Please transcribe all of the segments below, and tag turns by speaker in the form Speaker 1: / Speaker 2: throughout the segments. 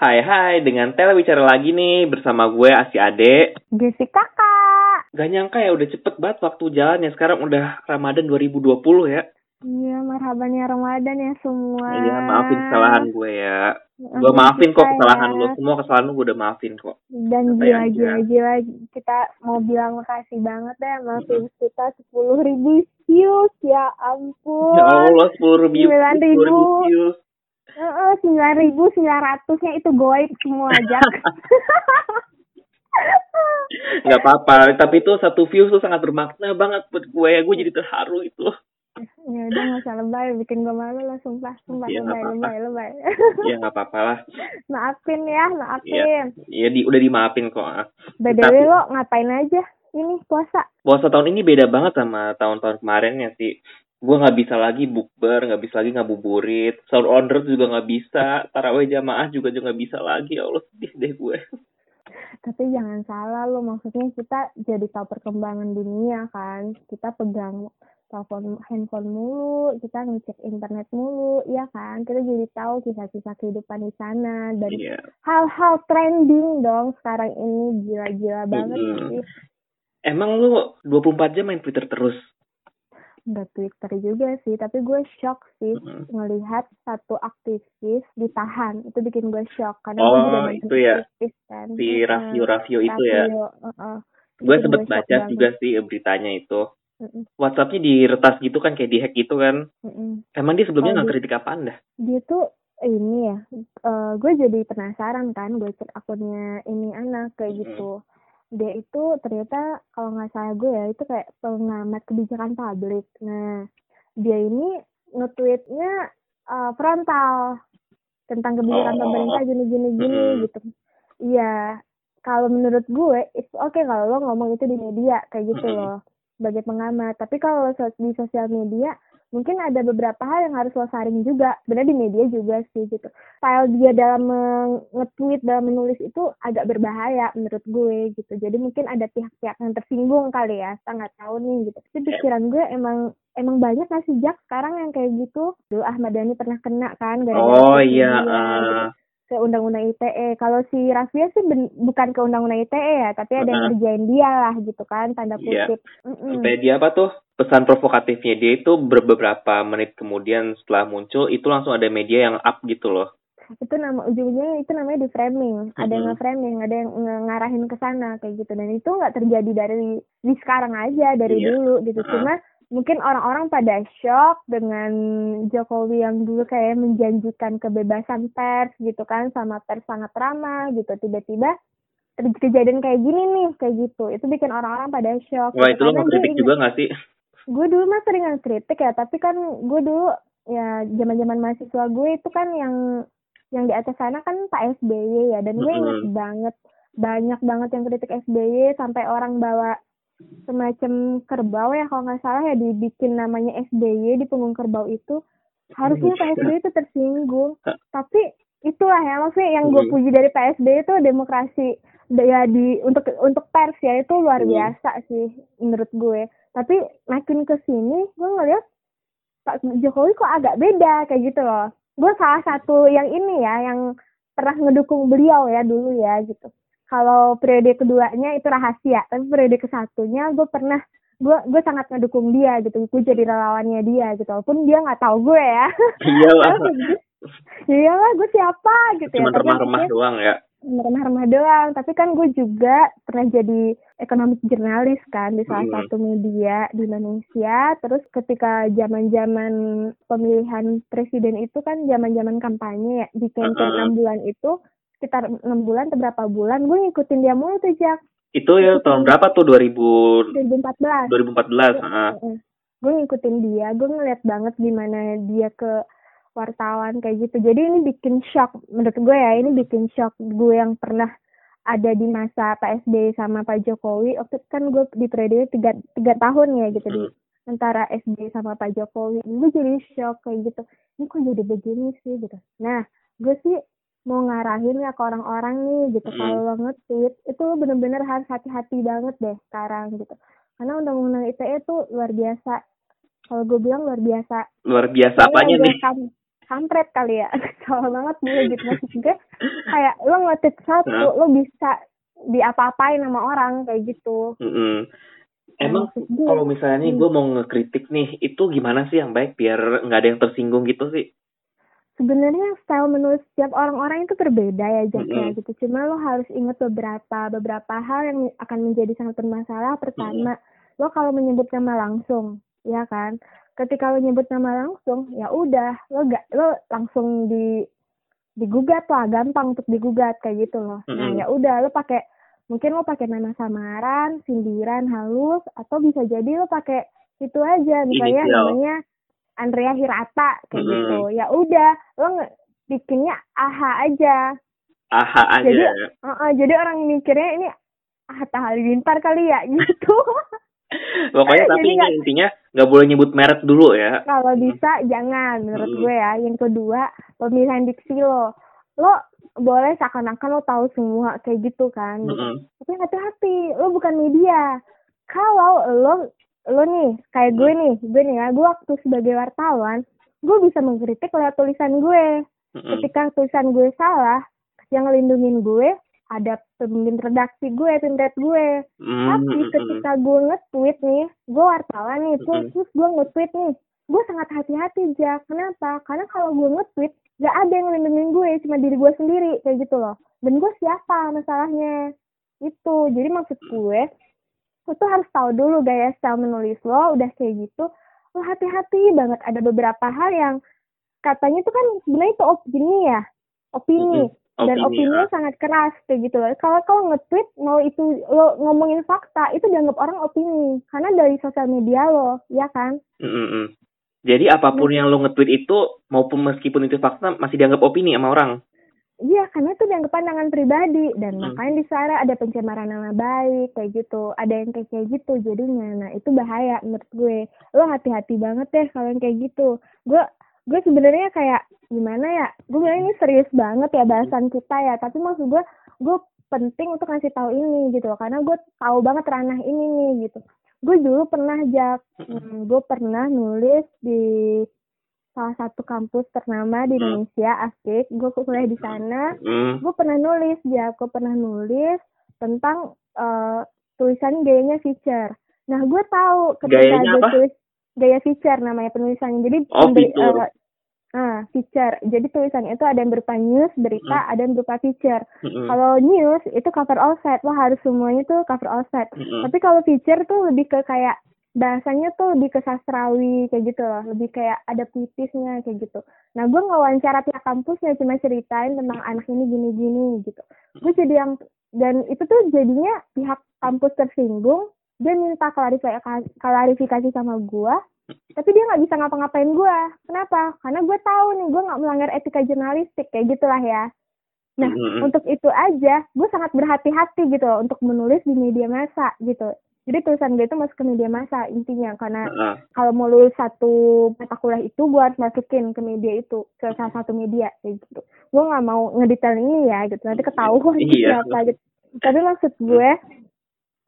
Speaker 1: Hai hai, dengan Tele bicara lagi nih bersama gue Asi Ade.
Speaker 2: Jessica kak.
Speaker 1: Gak nyangka ya udah cepet banget waktu jalan ya. Sekarang udah Ramadan 2020 ya.
Speaker 2: Iya, marhaban ya Ramadan ya semua.
Speaker 1: Iya, maafin kesalahan gue ya. Gue maafin kok kesalahan lo. Semua kesalahan lo gue udah maafin kok.
Speaker 2: Dan gila, gila, gila. Kita mau bilang makasih banget ya. Maafin kita 10 ribu views. Ya ampun.
Speaker 1: Ya Allah, 10 ribu.
Speaker 2: 9.000.
Speaker 1: 10 ribu views.
Speaker 2: Sembilan ribu sembilan ratusnya itu goib semua aja.
Speaker 1: Gak apa-apa, tapi itu satu views tuh sangat bermakna banget buat gue ya. Gue jadi terharu itu.
Speaker 2: ya udah nggak usah lebay, bikin gue malu lah sumpah, sumpah
Speaker 1: nggak
Speaker 2: lebay, lebay, lebay.
Speaker 1: Ya nggak apa-apa lah.
Speaker 2: maafin ya, maafin.
Speaker 1: Iya, di, udah dimaafin kok.
Speaker 2: BTW
Speaker 1: Tapi-
Speaker 2: lo ngapain aja ini puasa?
Speaker 1: puasa tahun ini beda banget sama tahun-tahun kemarin ya sih. Gue nggak bisa lagi bukber, nggak bisa lagi ngabuburit. Sahur on road juga nggak bisa. Taraweh jamaah juga juga nggak bisa lagi. Ya Allah sedih deh gue.
Speaker 2: Tapi jangan salah lo, maksudnya kita jadi tahu perkembangan dunia kan. Kita pegang telepon handphone mulu, kita ngecek internet mulu, ya kan? Kita jadi tahu kisah-kisah kehidupan di sana dan
Speaker 1: Iya.
Speaker 2: hal-hal trending dong sekarang ini gila-gila banget
Speaker 1: Mm-mm.
Speaker 2: sih.
Speaker 1: Emang lu 24 jam main Twitter terus?
Speaker 2: Nggak Twitter juga sih, tapi gue shock sih
Speaker 1: Mm-mm.
Speaker 2: ngelihat satu aktivis ditahan. Itu bikin gue shock karena
Speaker 1: Oh,
Speaker 2: gue
Speaker 1: itu ya.
Speaker 2: aktivis kan.
Speaker 1: Si
Speaker 2: Heeh.
Speaker 1: Rafio-Rafio itu ya.
Speaker 2: Rafio, heeh.
Speaker 1: Gue sempet baca
Speaker 2: banget.
Speaker 1: juga sih beritanya itu.
Speaker 2: Mm-mm,
Speaker 1: WhatsAppnya diretas gitu kan, kayak dihack gitu kan.
Speaker 2: mm-mm.
Speaker 1: Emang dia sebelumnya
Speaker 2: Oh,
Speaker 1: nggak
Speaker 2: di-
Speaker 1: kritik apaan dah?
Speaker 2: dia tuh ini ya eh, gue jadi penasaran kan gue cek akunnya ini anak kayak
Speaker 1: Mm-mm.
Speaker 2: gitu dia itu ternyata kalau nggak salah gue ya itu kayak pengamat kebijakan publik. Nah dia ini nge-tweetnya eh, frontal tentang kebijakan
Speaker 1: Oh.
Speaker 2: pemerintah gini gini gini gitu. Iya kalau menurut gue it's okay kalau lo ngomong itu di media kayak gitu loh sebagai pengamat. Tapi kalau di sosial media mungkin ada beberapa hal yang harus lo saring juga sebenarnya di media juga sih gitu. Style dia dalam nge-tweet dalam menulis itu agak berbahaya menurut gue gitu. Jadi mungkin ada pihak-pihak yang tersinggung kali ya saya nggak tahu nih gitu. Tapi pikiran gue emang emang banyak nggak sih Jak sekarang yang kayak gitu? Dulu Ahmad Dhani pernah kena kan gara-gara
Speaker 1: Oh iya. eh,
Speaker 2: ke undang-undang ITE. Kalau si Rafia sih ben- bukan ke undang-undang ITE ya, tapi ada yang ngerjain dia lah gitu kan, tanda
Speaker 1: Iya.
Speaker 2: kutip. Mm-mm.
Speaker 1: sampai dia apa tuh pesan provokatifnya dia itu ber- beberapa menit kemudian setelah muncul itu langsung ada media yang up gitu loh
Speaker 2: Itu nama ujung-ujungnya itu namanya di framing. Ada yang nge-framing, ada yang nge- ngarahin ke sana kayak gitu. Dan itu nggak terjadi dari di sekarang aja, dari
Speaker 1: Iya.
Speaker 2: dulu gitu.
Speaker 1: Heeh.
Speaker 2: Cuma mungkin orang-orang pada shock dengan Jokowi yang dulu kayak menjanjikan kebebasan pers gitu kan, sama pers sangat ramah gitu. Tiba-tiba kejadian kayak gini nih, kayak gitu. Itu bikin orang-orang pada shock.
Speaker 1: wah itu lo mau kritik juga nggak sih
Speaker 2: gue dulu mah sering kritik ya tapi kan gue dulu ya zaman zaman mahasiswa gue itu kan yang yang di atas sana kan Pak SBY ya dan gue inget
Speaker 1: Mm-mm.
Speaker 2: banget banyak banget yang kritik SBY sampai orang bawa semacam kerbau ya kalau nggak salah ya dibikin namanya SBY di punggung kerbau itu. Harusnya Pak SBY itu tersinggung. Tapi itulah ya maksudnya yang gue
Speaker 1: Mm.
Speaker 2: puji dari Pak SBY itu demokrasi. Ya di untuk untuk pers ya itu luar
Speaker 1: Mm.
Speaker 2: biasa sih menurut gue. Tapi makin ke sini gue ngeliat Pak Jokowi kok agak beda kayak gitu loh. Gue salah satu yang ini ya yang pernah ngedukung beliau ya dulu ya gitu kalau periode keduanya itu rahasia tapi periode kesatunya gue pernah gue gue sangat ngedukung dia gitu. Gue jadi relawannya dia gitu walaupun dia nggak tahu gue ya.
Speaker 1: Iyalah.
Speaker 2: Ya iyalah gue siapa? gitu
Speaker 1: cuma
Speaker 2: ya
Speaker 1: remah-remah doang ya.
Speaker 2: remah-remah doang. Tapi kan gue juga pernah jadi ekonomik jurnalis kan di salah
Speaker 1: Hmm.
Speaker 2: satu media di Indonesia. Terus ketika zaman-zaman pemilihan presiden itu kan zaman-zaman kampanye ya di
Speaker 1: Uh-uh.
Speaker 2: enam bulan itu sekitar enam bulan atau berapa bulan gue ngikutin dia mulu tuh Jak
Speaker 1: itu ya tahun berapa tuh? 2000
Speaker 2: 2014
Speaker 1: 2014 ah.
Speaker 2: gue ngikutin dia gue ngeliat banget gimana dia ke wartawan kayak gitu. Jadi ini bikin shock menurut gue ya ini bikin shock gue yang pernah ada di masa Pak SBY sama Pak Jokowi. Waktu itu kan gue di periode tiga, tiga tahun ya gitu di
Speaker 1: Hmm.
Speaker 2: antara SBY sama Pak Jokowi. Gue jadi shock kayak gitu. Ini kok jadi begini sih gitu. Nah gue sih mau ngarahin ya ke orang-orang nih gitu
Speaker 1: Hmm.
Speaker 2: kalau lo nge-tweet itu bener-bener harus hati-hati banget deh sekarang gitu karena undang-undang ITE itu luar biasa kalau gue bilang luar biasa
Speaker 1: luar biasa apanya nih
Speaker 2: gue kam- kampret kali ya kesel banget gue gitu maksud gue kayak lo ngetik satu
Speaker 1: Nah.
Speaker 2: lo bisa diapa-apain sama orang kayak gitu
Speaker 1: Mm-mm. Emang
Speaker 2: Maksud gue,
Speaker 1: kalau misalnya nih
Speaker 2: hmm.
Speaker 1: gue mau ngekritik nih, itu gimana sih yang baik biar nggak ada yang tersinggung gitu sih?
Speaker 2: Sebenarnya style menulis setiap orang-orang itu berbeda ya Jack ya
Speaker 1: Mm-mm.
Speaker 2: gitu. Cuma lo harus ingat beberapa beberapa hal yang akan menjadi sangat bermasalah. Pertama lo kalau menyebut nama langsung ya kan? Ketika lo nyebut nama langsung ya udah lo gak lo langsung di digugat lah gampang untuk digugat kayak gitu loh. Nah
Speaker 1: Mm-mm.
Speaker 2: ya udah lo pakai mungkin lo pakai nama samaran sindiran halus atau bisa jadi lo pakai itu aja misalnya namanya Andrea Hirata kayak
Speaker 1: Mm-mm.
Speaker 2: gitu ya udah lo bikinnya aha aja
Speaker 1: Aha aja.
Speaker 2: Jadi-
Speaker 1: ya.
Speaker 2: Heeh, jadi orang mikirnya ini Hatta Halilintar kali ya gitu
Speaker 1: Pokoknya tapi
Speaker 2: Jadi
Speaker 1: ini
Speaker 2: nggak-
Speaker 1: intinya nggak boleh nyebut merek dulu ya.
Speaker 2: kalau bisa jangan menurut
Speaker 1: Mm-mm.
Speaker 2: gue ya yang kedua pemilihan diksi lo lo boleh seakan-akan lo tahu semua kayak gitu kan.
Speaker 1: Mm-mm.
Speaker 2: tapi hati-hati lo bukan media kalau lo lo nih kayak gue nih gue nih ya gue waktu sebagai wartawan gue bisa mengkritik lewat tulisan gue.
Speaker 1: Mm-mm.
Speaker 2: ketika tulisan gue salah yang ngelindungin gue ada pemimpin redaksi gue tim red gue.
Speaker 1: Mm,
Speaker 2: tapi ketika gue nge-tweet nih gue wartawan nih terus gue nge-tweet nih gue sangat hati-hati Jack kenapa? Karena kalau gue nge-tweet gak ada yang ngelindungin gue cuma diri gue sendiri kayak gitu loh. Dan gue siapa masalahnya? Itu. Jadi maksud gue lo tuh harus tahu dulu gaya style menulis lo udah kayak gitu lo hati-hati banget ada beberapa hal yang katanya tuh kan sebenarnya itu opini ya opini dan
Speaker 1: Opini, ah.
Speaker 2: sangat keras kayak gitu loh. Kalau kalau nge-tweet mau itu lo ngomongin fakta itu dianggap orang opini karena dari sosial media lo, ya kan?
Speaker 1: Mm-mm. Jadi apa pun yang lo nge-tweet itu maupun meskipun itu fakta masih dianggap opini sama orang.
Speaker 2: Iya, karena itu dianggap pandangan pribadi dan
Speaker 1: Hmm.
Speaker 2: makanya di sana ada pencemaran nama baik kayak gitu. Ada yang kayak kayak gitu jadinya. Nah, itu bahaya menurut gue. Lo hati-hati banget deh kalau yang kayak gitu. Gue gue sebenarnya kayak gimana ya? Gue bilang ini serius banget ya bahasan kita ya, tapi maksud gue gue penting untuk ngasih tahu ini gitu loh. karena gue tahu banget ranah ini nih gitu. Gue dulu pernah jak, hmm, gue pernah nulis di salah satu kampus ternama di
Speaker 1: Hmm.
Speaker 2: Indonesia, asik. Gue kuliah di sana
Speaker 1: Mm.
Speaker 2: gue pernah nulis ya gue pernah nulis tentang eh, tulisan gayanya feature nah gue tahu ketika gue tulis gaya feature namanya penulisannya jadi
Speaker 1: Oh, fitur.
Speaker 2: ah feature jadi tulisannya itu ada yang berupa news berita ada yang berupa feature
Speaker 1: Mm-mm.
Speaker 2: kalau news itu cover all set lo harus semuanya tuh cover all set
Speaker 1: Mm-mm.
Speaker 2: tapi kalau feature tuh lebih ke kayak bahasanya tuh lebih ke sastrawi kayak gitu loh. Lebih kayak ada puitisnya kayak gitu. Nah gue ngewawancara pihak kampusnya cuma ceritain tentang anak ini gini-gini gitu. Gue jadi yang dan itu tuh jadinya pihak kampus tersinggung dia minta klarifikasi klarifikasi sama gue tapi dia nggak bisa ngapa-ngapain gue kenapa? Karena gue tahu nih gue nggak melanggar etika jurnalistik kayak gitulah ya. Nah
Speaker 1: Mm-mm.
Speaker 2: untuk itu aja gue sangat berhati-hati gitu loh untuk menulis di media massa gitu jadi tulisan gue itu masuk ke media massa intinya karena
Speaker 1: Ah.
Speaker 2: kalau mau lulus satu mata kuliah itu gue harus masukin ke media itu ke salah satu media kayak gitu. Gue nggak mau ngedetail ini ya gitu. Nanti ketahuan
Speaker 1: Iya.
Speaker 2: siapa gitu. Tapi maksud gue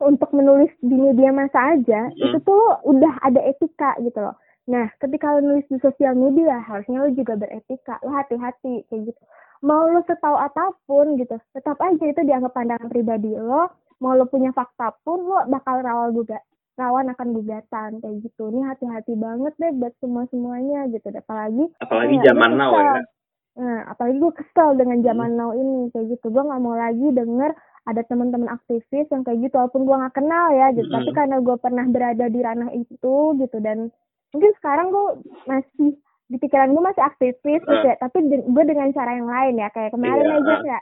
Speaker 2: untuk menulis di media massa aja
Speaker 1: Hmm.
Speaker 2: itu tuh udah ada etika gitu loh. Nah ketika lo nulis di sosial media harusnya lo juga beretika. Lo hati-hati kayak gitu. Mau lo setahu apa pun gitu. Tetap aja itu dianggap pandangan pribadi lo mau lo punya fakta pun lo bakal rawan juga rawan akan gugatan kayak gitu ini hati-hati banget deh buat semua semuanya gitu apalagi
Speaker 1: Apalagi
Speaker 2: Iya,
Speaker 1: zaman now ya.
Speaker 2: Nah, apalagi gue kesel dengan zaman now ini kayak gitu. Gue nggak mau lagi denger ada teman-teman aktivis yang kayak gitu, walaupun gue nggak kenal ya gitu.
Speaker 1: Mm-mm.
Speaker 2: Tapi karena gue pernah berada di ranah itu gitu dan mungkin sekarang gue masih di pikiran gue masih aktivis gitu ya. Tapi de- gue dengan cara yang lain ya. Kayak kemarin
Speaker 1: Iya.
Speaker 2: aja ya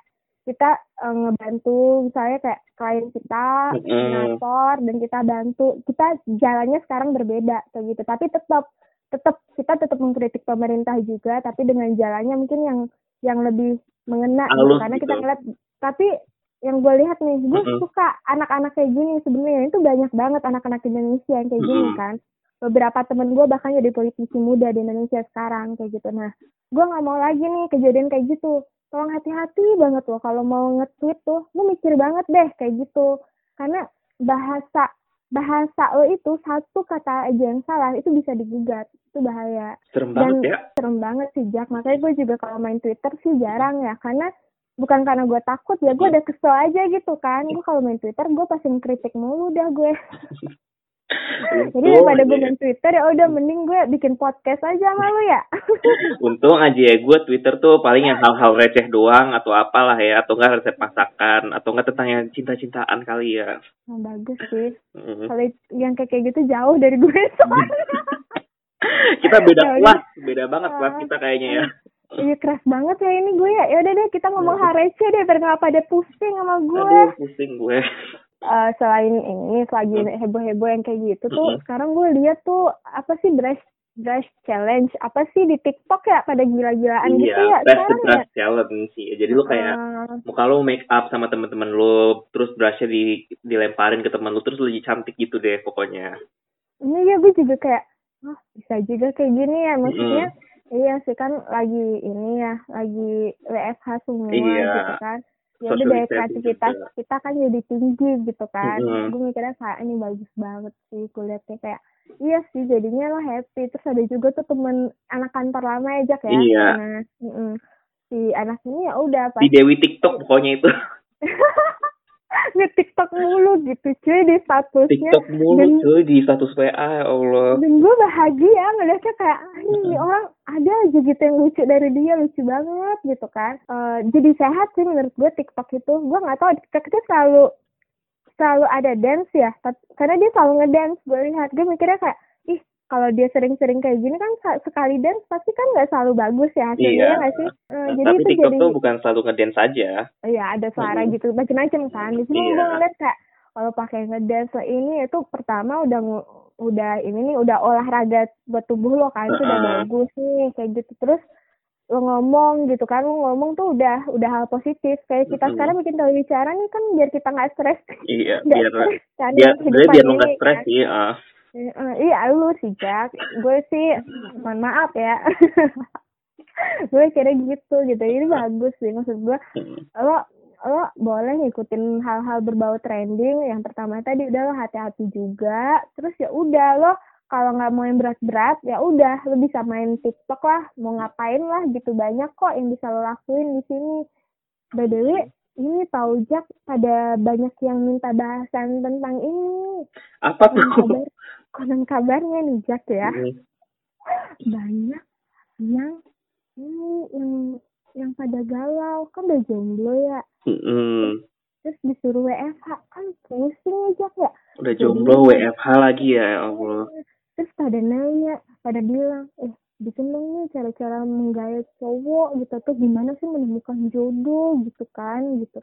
Speaker 2: kita eh, ngebantu misalnya kayak klien kita ngator dan kita bantu kita jalannya sekarang berbeda kayak gitu tapi tetap tetap kita tetap mengkritik pemerintah juga tapi dengan jalannya mungkin yang yang lebih mengena gitu. Karena
Speaker 1: gitu.
Speaker 2: kita ngeliat tapi yang gue lihat nih gue
Speaker 1: Mm-mm.
Speaker 2: suka anak-anak kayak gini sebenarnya itu banyak banget anak-anak Indonesia yang kayak gini
Speaker 1: Mm-mm.
Speaker 2: kan beberapa temen gue bahkan jadi politisi muda di Indonesia sekarang kayak gitu. Nah gue nggak mau lagi nih kejadian kayak gitu. Tolong hati-hati banget loh kalau mau nge-tweet tuh. Lu mikir banget deh kayak gitu. Karena bahasa bahasa lo itu satu kata aja yang salah itu bisa digugat. Itu bahaya.
Speaker 1: Serem
Speaker 2: dan
Speaker 1: banget ya.
Speaker 2: serem banget sih Jack. Makanya gue juga kalau main Twitter sih jarang ya. Karena bukan karena gue takut ya gue udah kesel aja gitu kan. Gue kalau main Twitter gue pasti kritik mulu dah gue jadi daripada gue main Twitter ya udah mending gue bikin podcast aja sama lu ya
Speaker 1: Untung aja ya gue Twitter tuh paling yang hal-hal receh doang atau apalah ya atau enggak resep masakan atau enggak tentang yang cinta-cintaan kali ya.
Speaker 2: Nah, bagus sih
Speaker 1: Mm.
Speaker 2: kalau yang kayak gitu jauh dari gue soalnya
Speaker 1: kita beda
Speaker 2: Ya
Speaker 1: kelas, beda banget kelas kita kayaknya ya.
Speaker 2: Iya keras banget ya ini gue ya. Ya udah deh kita ngomong hal receh deh biar nggak pada pusing sama gue.
Speaker 1: Aduh, pusing gue.
Speaker 2: Eh, selain ini lagi heboh-heboh yang kayak gitu tuh
Speaker 1: Mm-mm.
Speaker 2: sekarang gue lihat tuh apa sih brush brush challenge apa sih di TikTok ya pada gila-gilaan gitu ya
Speaker 1: Iya, best the
Speaker 2: sekarang ya.
Speaker 1: brush challenge sih. Jadi lu kayak
Speaker 2: Ah,
Speaker 1: muka lu make up sama temen-temen lu, terus brushnya di dilemparin ke temen lu, terus lu jadi cantik gitu deh pokoknya.
Speaker 2: ini ya gue juga kayak oh bisa juga kayak gini ya maksudnya iya sih kan lagi ini ya lagi WFH semua
Speaker 1: Iya.
Speaker 2: gitu kan ya udah
Speaker 1: distancing
Speaker 2: kreativitas
Speaker 1: juga.
Speaker 2: kita kan jadi tinggi gitu kan
Speaker 1: Mm-mm.
Speaker 2: gue mikirnya kayak ini bagus banget sih kulihatnya kayak iya sih jadinya lo happy terus ada juga tuh temen anak kantor lama aja ya
Speaker 1: Iya.
Speaker 2: nah mm-mm. si anak ini ya udah pas
Speaker 1: Di Dewi TikTok pokoknya itu.
Speaker 2: nge TikTok mulu gitu cuy di statusnya.
Speaker 1: TikTok mulu
Speaker 2: Dan-
Speaker 1: cuy di status WA ya Allah.
Speaker 2: dan gue bahagia ngeliatnya kayak "Ah, ini orang ada aja gitu yang lucu dari dia lucu banget gitu kan. Eh, jadi sehat sih menurut gue TikTok itu. Gue nggak tahu TikTok itu selalu selalu ada dance ya karena dia selalu ngedance gue lihat. Gue mikirnya kayak kalau dia sering-sering kayak gini kan sekali dance pasti kan nggak selalu bagus ya hasilnya
Speaker 1: Iya.
Speaker 2: ya nggak sih Eh,
Speaker 1: Nah,
Speaker 2: jadi
Speaker 1: tapi
Speaker 2: itu
Speaker 1: TikTok
Speaker 2: jadi
Speaker 1: tuh bukan selalu ngedance aja.
Speaker 2: Iya ada suara
Speaker 1: Mm-mm.
Speaker 2: gitu macam-macam kan. Di sini
Speaker 1: Iya.
Speaker 2: gue ngeliat kayak kalau pakai ngedance ini itu pertama udah udah ini nih udah olahraga buat tubuh lo kan itu udah
Speaker 1: Heeh.
Speaker 2: bagus nih kayak gitu terus lo ngomong gitu kan lo ngomong tuh udah udah hal positif kayak kita sekarang bikin tahu bicara nih kan biar kita nggak stres
Speaker 1: Iya, biar
Speaker 2: stres kan
Speaker 1: biar sebenarnya biar lu nggak stres
Speaker 2: kan.
Speaker 1: sih.
Speaker 2: Eh, iya lu sih Jack. Gue sih mohon maaf ya. Gue kira gitu gitu. Ini bagus sih maksud gue. Lo lo boleh ngikutin hal-hal berbau trending. Yang pertama tadi udah lo hati-hati juga. Terus ya udah lo kalau nggak mau yang berat-berat ya udah lo bisa main TikTok lah. Mau ngapain lah gitu. Banyak kok yang bisa lo lakuin di sini. By the way ini tahu Jack pada banyak yang minta bahasan tentang ini.
Speaker 1: Apa tuh?
Speaker 2: Konon kabarnya nih Jack ya.
Speaker 1: Hmm.
Speaker 2: banyak yang ini yang yang pada galau. Kan udah jomblo ya.
Speaker 1: Mm-mm.
Speaker 2: terus disuruh WFH kan pusing aja ya.
Speaker 1: Udah
Speaker 2: Jadi-
Speaker 1: jomblo WFH lagi ya, ya Allah.
Speaker 2: terus pada nanya pada bilang eh bikin dong nih cara-cara menggait cowok gitu. Tuh gimana sih menemukan jodoh gitu kan gitu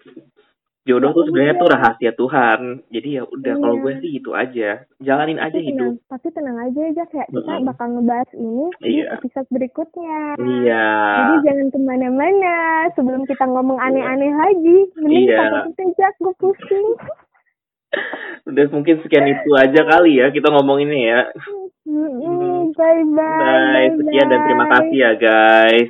Speaker 1: Jodoh tuh sebenarnya tuh rahasia Tuhan. Jadi ya udah kalau
Speaker 2: Iya.
Speaker 1: gue sih gitu aja. Jalanin aja
Speaker 2: tapi
Speaker 1: hidup.
Speaker 2: tenang tapi tenang aja aja kayak kita
Speaker 1: Mm-mm.
Speaker 2: bakal ngebahas ini di
Speaker 1: Iya.
Speaker 2: episode berikutnya
Speaker 1: Iya.
Speaker 2: Jadi jangan ke mana-mana sebelum kita ngomong aneh-aneh lagi. Mending
Speaker 1: Iya.
Speaker 2: kita aja, gue pusing.
Speaker 1: Udah mungkin sekian itu aja kali ya kita ngomong ini ya.
Speaker 2: Mm-mm, Bye-bye.
Speaker 1: Bye. Sekian dan terima kasih ya guys.